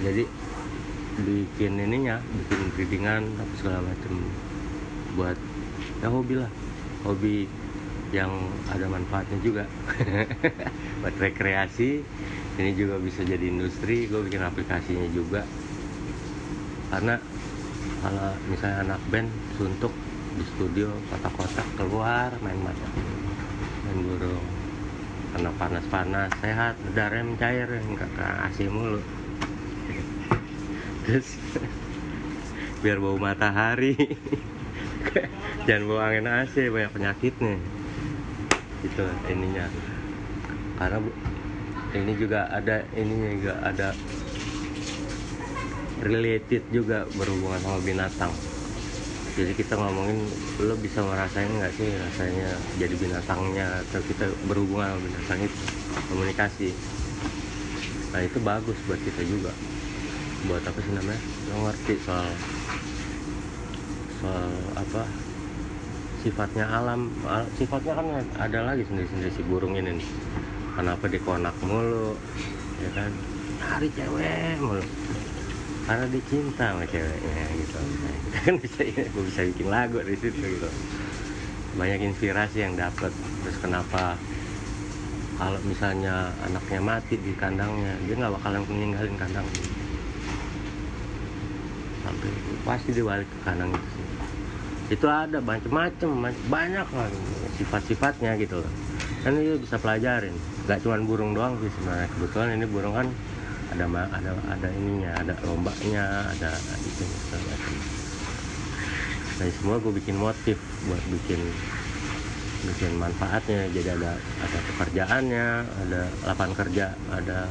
Jadi bikin ininya bikin breedingan apa segala macam buat ya hobi lah. Hobi yang ada manfaatnya juga. Buat rekreasi ini juga bisa jadi industri gue bikin aplikasinya juga. Karena kalau misalnya anak band suntuk di studio kotak-kotak keluar main macam. Main burung. Karena panas-panas sehat udaranya mencair nggak ke AC mulu. Terus biar bau matahari. Jangan bau angin AC banyak penyakitnya. Gitu ininya. Karena ini juga ada ininya juga ada related juga berhubungan sama binatang. Jadi kita ngomongin lo bisa ngerasain nggak sih rasanya jadi binatangnya atau kita berhubungan sama binatang itu komunikasi? Nah itu bagus buat kita juga. Buat apa sih namanya? Lo ngerti soal soal apa? Sifatnya alam. Al- sifatnya kan ada lagi sendiri-sendiri si burung ini nih. Kenapa dikonak mulu ya kan? Cari cewek mulu karena dia cinta sama ceweknya gitu. Nah, kita kan bisa gue bisa bikin lagu dari situ gitu. Banyak inspirasi yang dapat terus kenapa kalau misalnya anaknya mati di kandangnya dia nggak bakalan meninggalin kandang sampai pasti dia balik ke kandang itu sih. Itu ada macam-macam banyak lah sifat-sifatnya gitu loh. Kan itu bisa pelajarin. Nggak cuma burung doang sih sebenarnya. Kebetulan ini burung kan ada ada ada ininya ada lombanya ada itu segala macam. Nah semua gue bikin motif buat bikin bikin manfaatnya. Jadi ada ada pekerjaannya ada lapangan kerja ada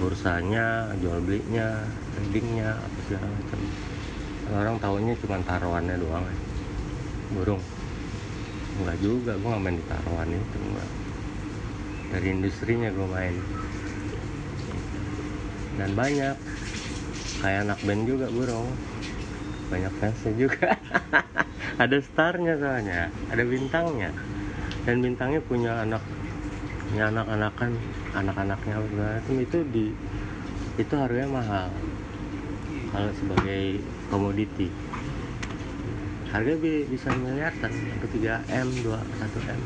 bursanya jual belinya tradingnya apa segala macam. Orang tahunya cuma taruhannya doang ya. burung. Enggak juga gue main di taruhan itu enggak dari industrinya gue main dan banyak. Kayak anak band juga burung. Banyak fansnya juga. Ada starnya soalnya ada bintangnya. Dan bintangnya punya anak punya anak-anakan anak-anaknya macam itu di itu harganya mahal. Kalau sebagai komoditi. Harga bi- bisa miliaran sampai 3 m 2 1 m.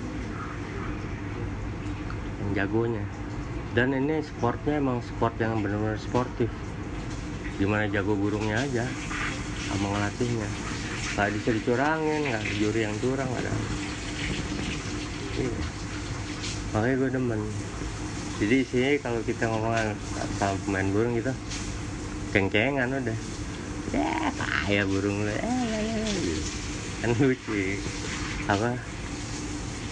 Yang jagonya dan ini sportnya emang sport yang benar-benar sportif. Gimana jago burungnya aja sama ngelatihnya. Nggak bisa dicurangin nggak juri yang curang ada. Iya. makanya gue demen. Jadi sih kalau kita ngomong sama pemain burung gitu ceng-cengan udah. Ya payah burung lu. Eh, ya, ya, ya, gitu. kan lucu. Apa?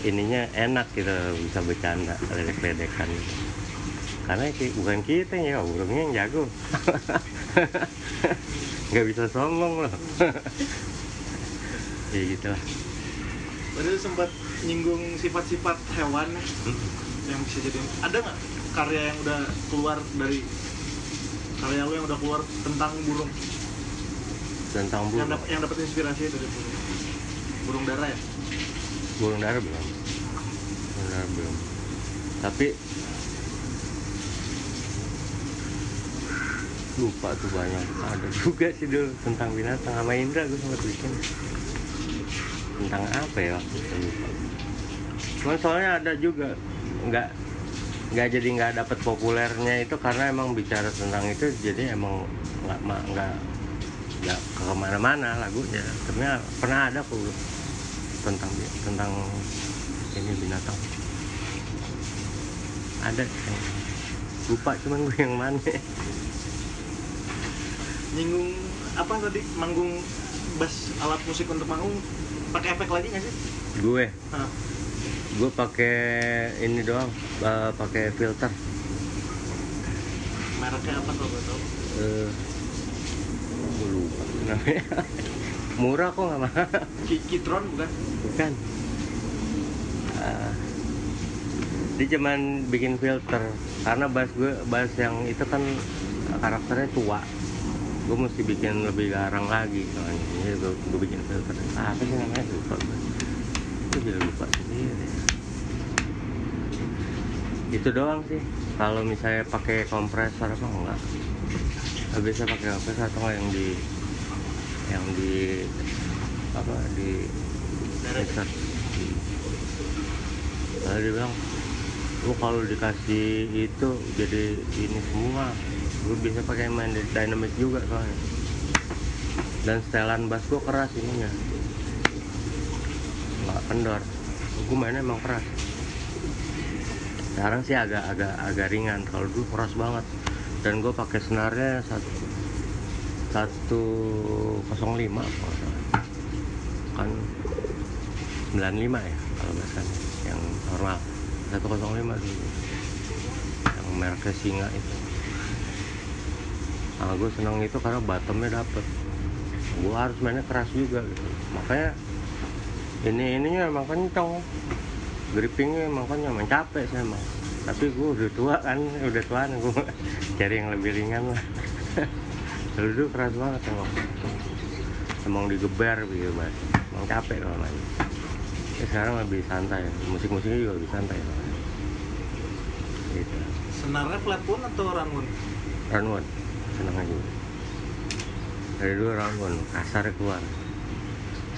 Ininya enak gitu bisa bercanda ledek-ledekan gitu. Karena bukan kita ya burungnya yang jago. Nggak bisa sombong loh. Ya gitu lah Tadi lu sempat nyinggung sifat-sifat hewan nih, yang bisa jadi ada nggak karya yang udah keluar dari karya lu yang udah keluar tentang burung? Tentang yang burung. dapat yang dapat inspirasi dari burung. Burung dara ya? Burung dara belum. Burung dara belum. Tapi lupa tuh banyak. Ada juga sih dulu tentang binatang. Sama Indra gue sempat bikin. Tentang apa ya waktu lupa. Cuman soalnya ada juga. Nggak nggak jadi nggak dapat populernya itu karena emang bicara tentang itu jadi emang nggak nggak nggak ke ke mana-mana lagunya. Sebenarnya pernah ada kok tentang tentang ini binatang. Ada lupa cuman gue yang mana nyinggung apa tadi? Manggung bass alat musik untuk manggung pakai efek lagi nggak sih? Gue? Hah. gue pakai ini doang eh, pakai filter. Mereknya apa kalau gue tahu? Eh gue lupa namanya. Murah kok nggak Ki- Kitron bukan? Bukan. Ah, dia cuman bikin filter. Karena bass gue bass yang itu kan karakternya tua gue mesti bikin lebih garang lagi soalnya. Jadi gue, gue bikin filter. Ah, apa sih namanya? Lupa gue gue juga lupa sendiri. Itu doang sih. Kalau misalnya pakai kompresor apa enggak. Nggak bisa pakai kompresor atau yang di yang di apa di mixer. Lalu dia bilang lu kalau dikasih itu jadi ini semua lu bisa pakai main dynamic juga soalnya. Dan setelan bass gua keras ininya. Nggak kendor. Gua mainnya emang keras. Sekarang sih agak agak agak ringan. Kalau dulu keras banget. Dan gue pakai senarnya satu satu lima kan 95 ya kalau bahasanya yang normal. 105 dulu. Yang mereknya singa itu nah gue seneng itu karena bottomnya dapet. Gue harus mainnya keras juga gitu. Makanya ini ininya emang kenceng. Grippingnya emang kenceng emang capek saya emang. Tapi gue udah tua kan udah tua gue cari yang lebih ringan lah. Dulu dulu keras banget emang. Emang digeber gitu mas. Emang capek kalau main. Ya, sekarang lebih santai. Musik-musiknya juga lebih santai. Gitu senarnya flat pun atau runwood run one seneng aja dari dulu one kasar keluar.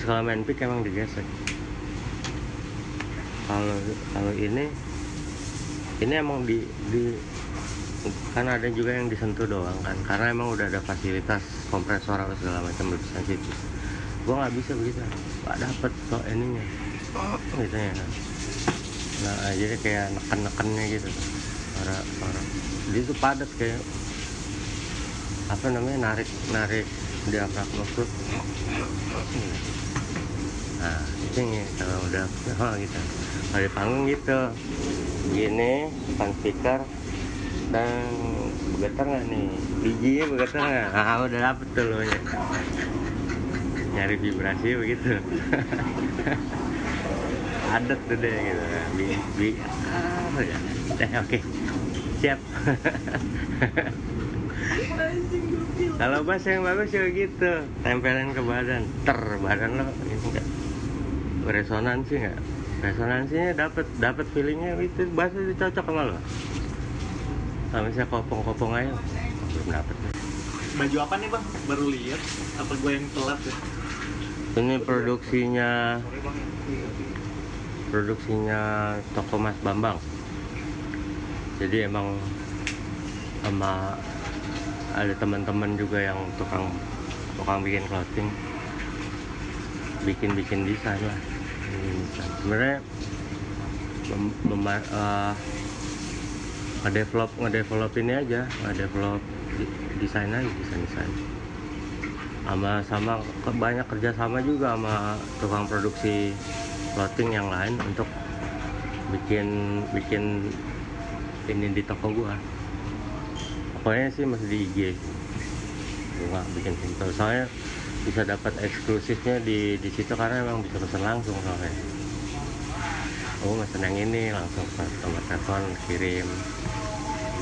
Kalau main pick emang digesek. Kalau kalau ini ini emang di di kan ada juga yang disentuh doang kan. Karena emang udah ada fasilitas kompresor atau segala macam lebih sensitif gua nggak bisa begitu. Nggak dapet kok ininya. Gitu ya. Nah jadi kayak neken-nekennya gitu. Suara suara dia tuh padat kayak apa namanya narik narik diafragma perut nah itu nih kalau udah oh gitu. Di panggung gitu begini depan speaker dan bergetar nggak nih? Bijinya bergetar nggak? Ah udah dapet tuh lo ya. Nyari vibrasi begitu. Adat tuh deh gitu. Bi bi ah ya oke. Siap kalau bass yang bagus juga gitu. Tempelin ke badan. Ter badan lo ini enggak resonansi nggak? Resonansinya dapat dapat feelingnya itu bass itu cocok sama lo? Sama saya kopong-kopong aja. Belum dapet. Baju apa nih bang? Baru lihat. Apa gue yang telat ya? Ini produksinya produksinya toko Mas Bambang. Jadi emang sama ada teman-teman juga yang tukang tukang bikin clothing. Bikin bikin desain lah. Desain. sebenarnya mem- mema- eh, ngedevelop ngedevelop ini aja ngedevelop desain aja desain desain sama sama banyak kerjasama juga sama tukang produksi clothing yang lain untuk bikin bikin ini di toko gua pokoknya sih masih di IG nggak bikin simple soalnya bisa dapat eksklusifnya di di situ karena emang bisa pesan langsung soalnya. Oh mesen yang ini langsung ke nomor telepon kirim.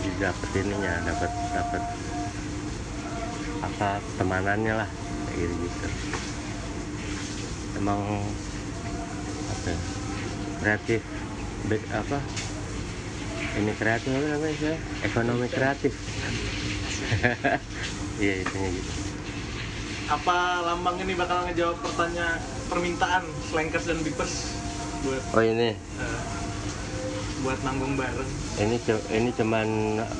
Jadi dapat ininya dapat dapat apa temanannya lah kayak gitu gitu. Emang apa ya, kreatif apa ini kreatif apa namanya sih ekonomi kreatif. Iya itunya gitu. Apa lambang ini bakal ngejawab pertanyaan permintaan slankers dan bipers buat oh ini? Eh, buat nanggung bareng. Ini ini cuman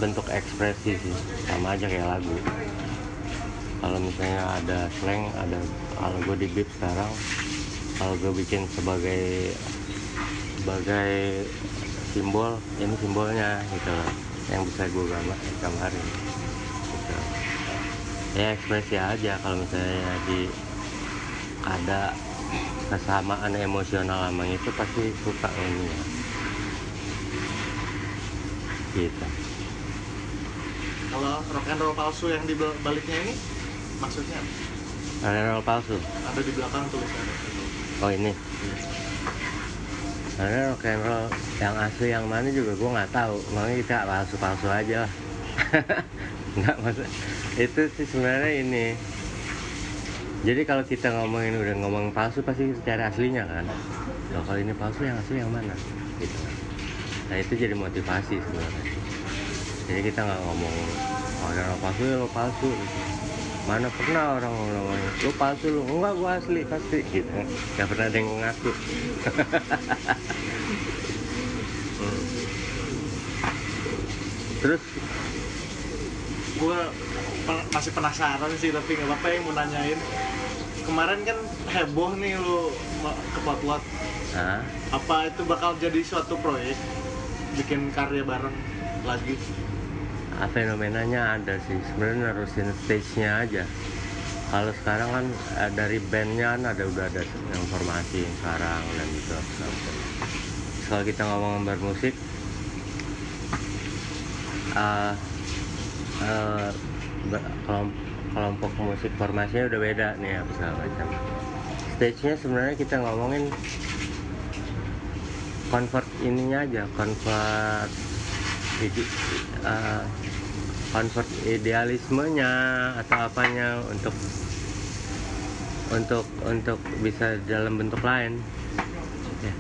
bentuk ekspresi sih. Sama aja kayak lagu. Kalau misalnya ada slang ada kalau gue di beat sekarang kalau gue bikin sebagai sebagai simbol ini simbolnya gitu loh. Yang bisa gue gambar gambarin gitu. ya ekspresi aja kalau misalnya di ada kesamaan emosional sama itu pasti suka ini ya. Gitu. Kalau rock and roll palsu yang di bal- baliknya ini maksudnya apa? Karena palsu? Ada di belakang tulisannya. Oh ini karena rock and roll yang asli yang mana juga gue nggak tahu. Makanya kita palsu palsu aja nggak maksud itu sih sebenarnya ini. Jadi kalau kita ngomongin udah ngomong palsu pasti cari aslinya kan? Loh, kalau ini palsu yang asli yang mana? Gitu nah itu jadi motivasi sebenarnya. Jadi kita nggak ngomong "Oh, orang palsu ya lo palsu gitu. Mana pernah orang ngomong lo palsu lo enggak gua asli pasti gitu. Nggak pernah ada yang ngaku. Hmm. terus gue masih penasaran sih tapi nggak apa-apa yang mau nanyain. Kemarin kan heboh nih lu ke potlot apa itu bakal jadi suatu proyek? Bikin karya bareng lagi fenomenanya ada sih. Sebenarnya nerusin stage-nya aja. Kalau sekarang kan eh, dari bandnya kan ada udah ada yang formasi yang sekarang dan gitu. Kalau kita ngomong bermusik eh, eh, be- kelom- kelompok musik formasinya udah beda nih apa segala macam. Stage-nya sebenarnya kita ngomongin convert ininya aja convert ide, eh, convert idealismenya atau apanya untuk untuk untuk bisa dalam bentuk lain. Ya.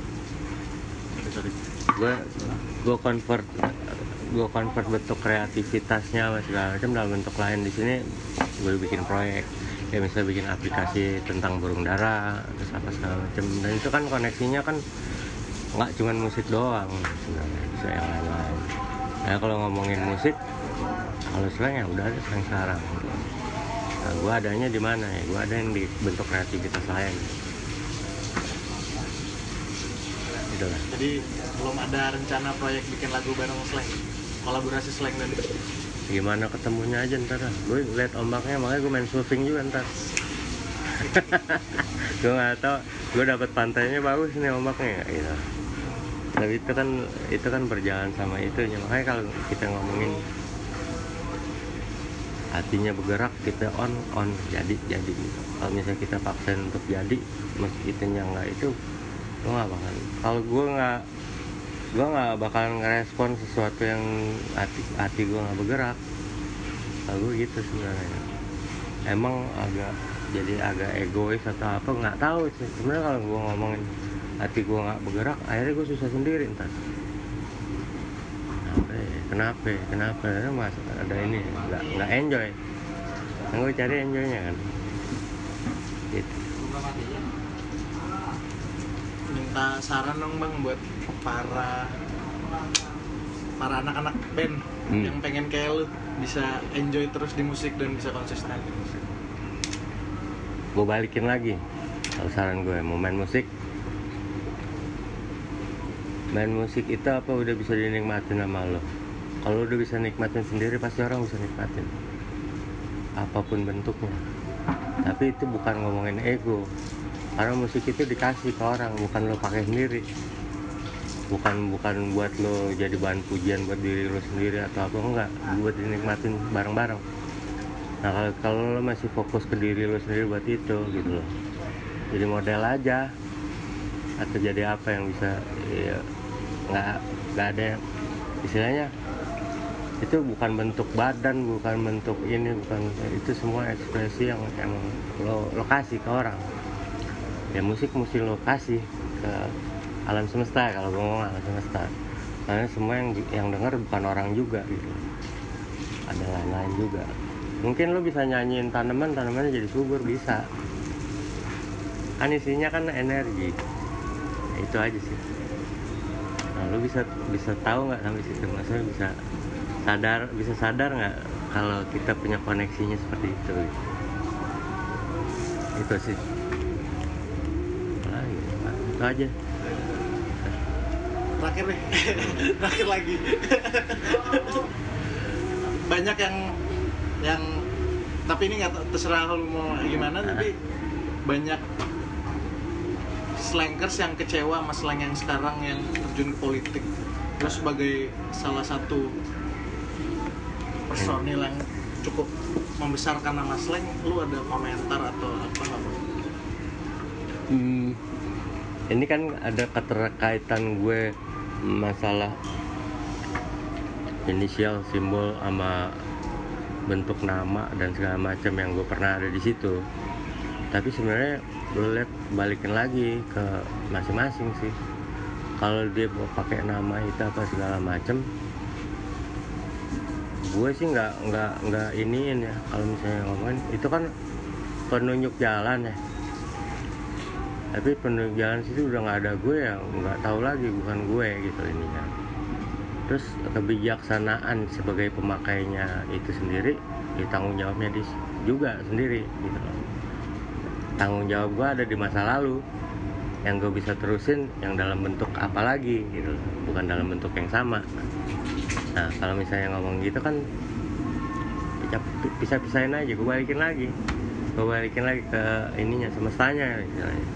Gue gue convert gue convert bentuk kreativitasnya segala macam dalam bentuk lain. Di sini gue bikin proyek ya misalnya bikin aplikasi tentang burung dara terus apa segala macam. Dan itu kan koneksinya kan nggak cuman musik doang sebenarnya bisa yang lain-lain. Nah kalau ngomongin musik kalau slang ya udah ada slang sekarang. Nah gue adanya di mana ya? Gue ada yang di bentuk kreativitas lain. Gitu lah. Jadi belum ada rencana proyek bikin lagu bareng slang kolaborasi slang dan gimana ketemunya aja ntar lah. Gue liat ombaknya makanya gue main surfing juga ntar. Gue nggak tahu. Gue dapet pantainya bagus nih ombaknya gitu tapi itu kan itu kan berjalan sama itunya. Makanya kalau kita ngomongin hatinya bergerak kita on on jadi jadi. Kalau misalnya kita paksain untuk jadi meski nggak itu lo nggak bakal kalau gue nggak gue nggak bakalan ngerespon sesuatu yang hati hati gue nggak bergerak. Kalau gue gitu sebenarnya. Emang agak jadi agak egois atau apa nggak tahu sih. Sebenarnya kalau gue ngomongin hati gue nggak bergerak akhirnya gue susah sendiri ntar kenapa? Kenapa? Mas ada ini. Nggak nggak enjoy. Gue cari enjoynya kan. Gitu. Minta saran dong bang buat para para anak-anak band Hmm. yang pengen kayak lu bisa enjoy terus di musik dan bisa konsisten di musik. Gue balikin lagi. Kalau saran gue mau main musik? Main musik itu apa udah bisa dinikmatin sama lo kalau udah bisa nikmatin sendiri pasti orang bisa nikmatin. Apa pun bentuknya. Tapi itu bukan ngomongin ego. Karena musik itu dikasih ke orang bukan lo pakai sendiri. Bukan bukan buat lo jadi bahan pujian buat diri lo sendiri atau apa enggak. Buat dinikmatin bareng-bareng. Nah kalau lo masih fokus ke diri lo sendiri buat itu gitu loh. Jadi model aja. Atau jadi apa yang bisa ya, nggak nggak ada istilahnya itu bukan bentuk badan bukan bentuk ini bukan itu semua ekspresi yang emang lo lokasi ke orang. Ya musik mesti lokasi ke alam semesta kalau gue ngomong alam semesta. Karena semua yang yang dengar bukan orang juga gitu. Ada lain-lain juga. Mungkin lo bisa nyanyiin tanaman tanamannya jadi subur bisa. Kan isinya kan energi. Ya, itu aja sih. Nah lo bisa bisa tahu nggak sampai situ? Maksudnya bisa sadar bisa sadar nggak kalau kita punya koneksinya seperti itu? Itu sih. Itu aja. Terakhir nih. Terakhir lagi. Banyak yang yang tapi ini nggak terserah lu mau gimana tapi banyak slankers yang kecewa sama slang yang sekarang yang terjun ke politik. Terus sebagai salah satu personil yang cukup membesarkan nama slang lu ada komentar atau apa nggak? Hmm, ini kan ada keterkaitan gue masalah inisial, simbol sama bentuk nama dan segala macam yang gue pernah ada di situ. Tapi sebenarnya lihat balikin lagi ke masing-masing sih. Kalau dia mau pakai nama itu apa segala macam, gue sih nggak nggak nggak iniin ya. Kalau misalnya ngomongin. Itu kan penunjuk jalan ya. Tapi penunjuk jalan situ udah nggak ada gue ya nggak tahu lagi bukan gue gitu ini kan terus kebijaksanaan sebagai pemakainya itu sendiri ya tanggung jawabnya di juga sendiri gitu loh. Tanggung jawab gue ada di masa lalu. Yang gue bisa terusin yang dalam bentuk apa lagi gitu loh. Bukan dalam bentuk yang sama nah kalau misalnya ngomong gitu kan bisa pisahin aja gue balikin lagi. Gue balikin lagi ke ininya semestanya istilahnya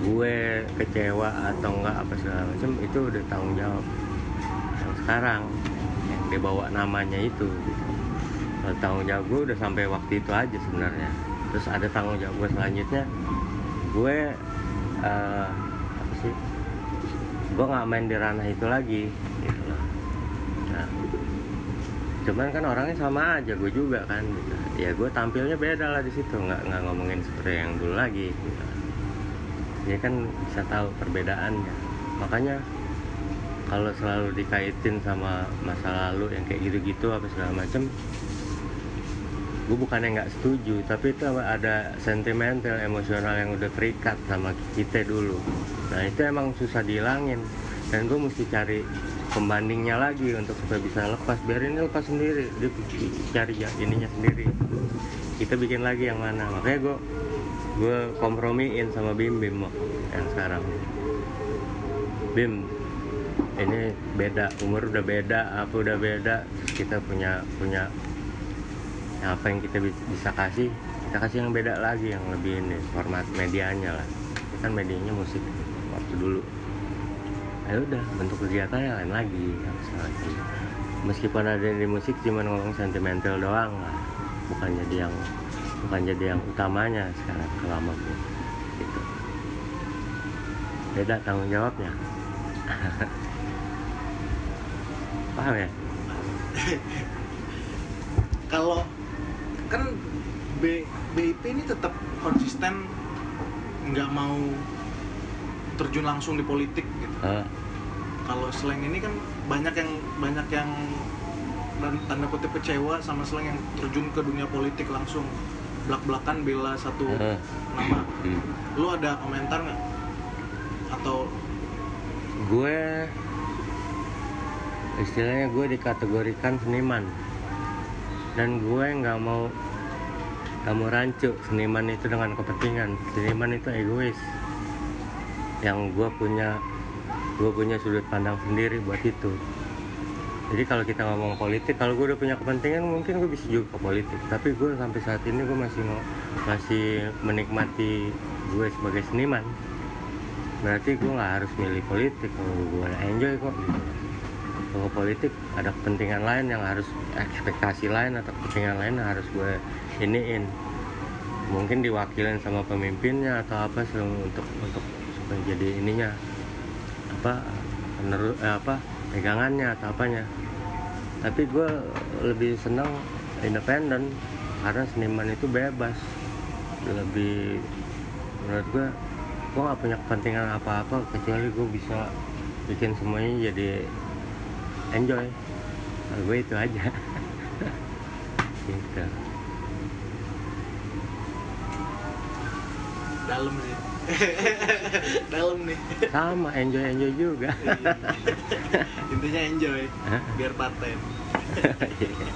gue kecewa atau enggak apa segala macam itu udah tanggung jawab yang sekarang. Yang dia bawa namanya itu gitu. Tanggung jawab gue udah sampai waktu itu aja sebenarnya. Terus ada tanggung jawab gue selanjutnya. Gue sih gue nggak main di ranah itu lagi gitu loh. Nah cuman kan orangnya sama aja gue juga kan gitu. ya gue tampilnya beda lah di situ nggak nggak ngomongin seperti yang dulu lagi gitu. Dia kan bisa tahu perbedaannya. Makanya kalau selalu dikaitin sama masa lalu yang kayak gitu-gitu apa segala macem gue bukannya nggak setuju tapi itu ada sentimental emosional yang udah terikat sama kita dulu nah itu emang susah dihilangin. Dan gue mesti cari pembandingnya lagi untuk supaya bisa lepas. Biarin ini lepas sendiri. Dia cari ya ininya sendiri. Kita bikin lagi yang mana. Makanya gue gue kompromiin sama Bim Bim yang sekarang. Bim ini beda. Umur udah beda apa udah beda. Kita punya punya apa yang kita bi- bisa kasih. Kita kasih yang beda lagi yang lebih ini format medianya lah. Kan medianya musik dulu. Ya udah bentuk kegiatannya lain lagi macam. meskipun ada di musik cuman ngomong sentimental doang lah. Bukan jadi yang bukan jadi yang utamanya sekarang kalau sama gue gitu. Beda tanggung jawabnya. Paham ya? Kalau kan B, BIP ini tetap konsisten nggak mau terjun langsung di politik gitu. Eh, Kalau slang ini kan banyak yang banyak yang dan tanda kutip kecewa sama slang yang terjun ke dunia politik langsung belak-belakan bela satu eh, nama. hmm. Lu ada komentar nggak? Atau gue istilahnya gue dikategorikan seniman dan gue nggak mau mau rancu seniman itu dengan kepentingan seniman itu egois yang gue punya gue punya sudut pandang sendiri buat itu. Jadi kalau kita ngomong politik kalau gue udah punya kepentingan mungkin gue bisa juga ke politik. Tapi gue sampai saat ini gue masih ngo- masih menikmati gue sebagai seniman. Berarti gue nggak harus milih politik kalau gue enjoy kok gitu. Kalau politik ada kepentingan lain yang harus ekspektasi lain atau kepentingan lain yang harus gue iniin. Mungkin diwakilin sama pemimpinnya atau apa untuk untuk jadi ininya apa peneru, eh, apa pegangannya atau apanya. Tapi gue lebih senang independen karena seniman itu bebas. Lebih menurut gue gue gak punya kepentingan apa-apa kecuali gue bisa bikin semuanya jadi enjoy. Kalau gue itu aja. Gitu. Dalam sih dalam nih. Sama enjoy enjoy juga. Intinya enjoy biar paten Iya.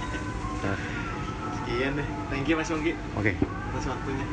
sekian deh. Thank you mas Mongki. Oke. Atas waktunya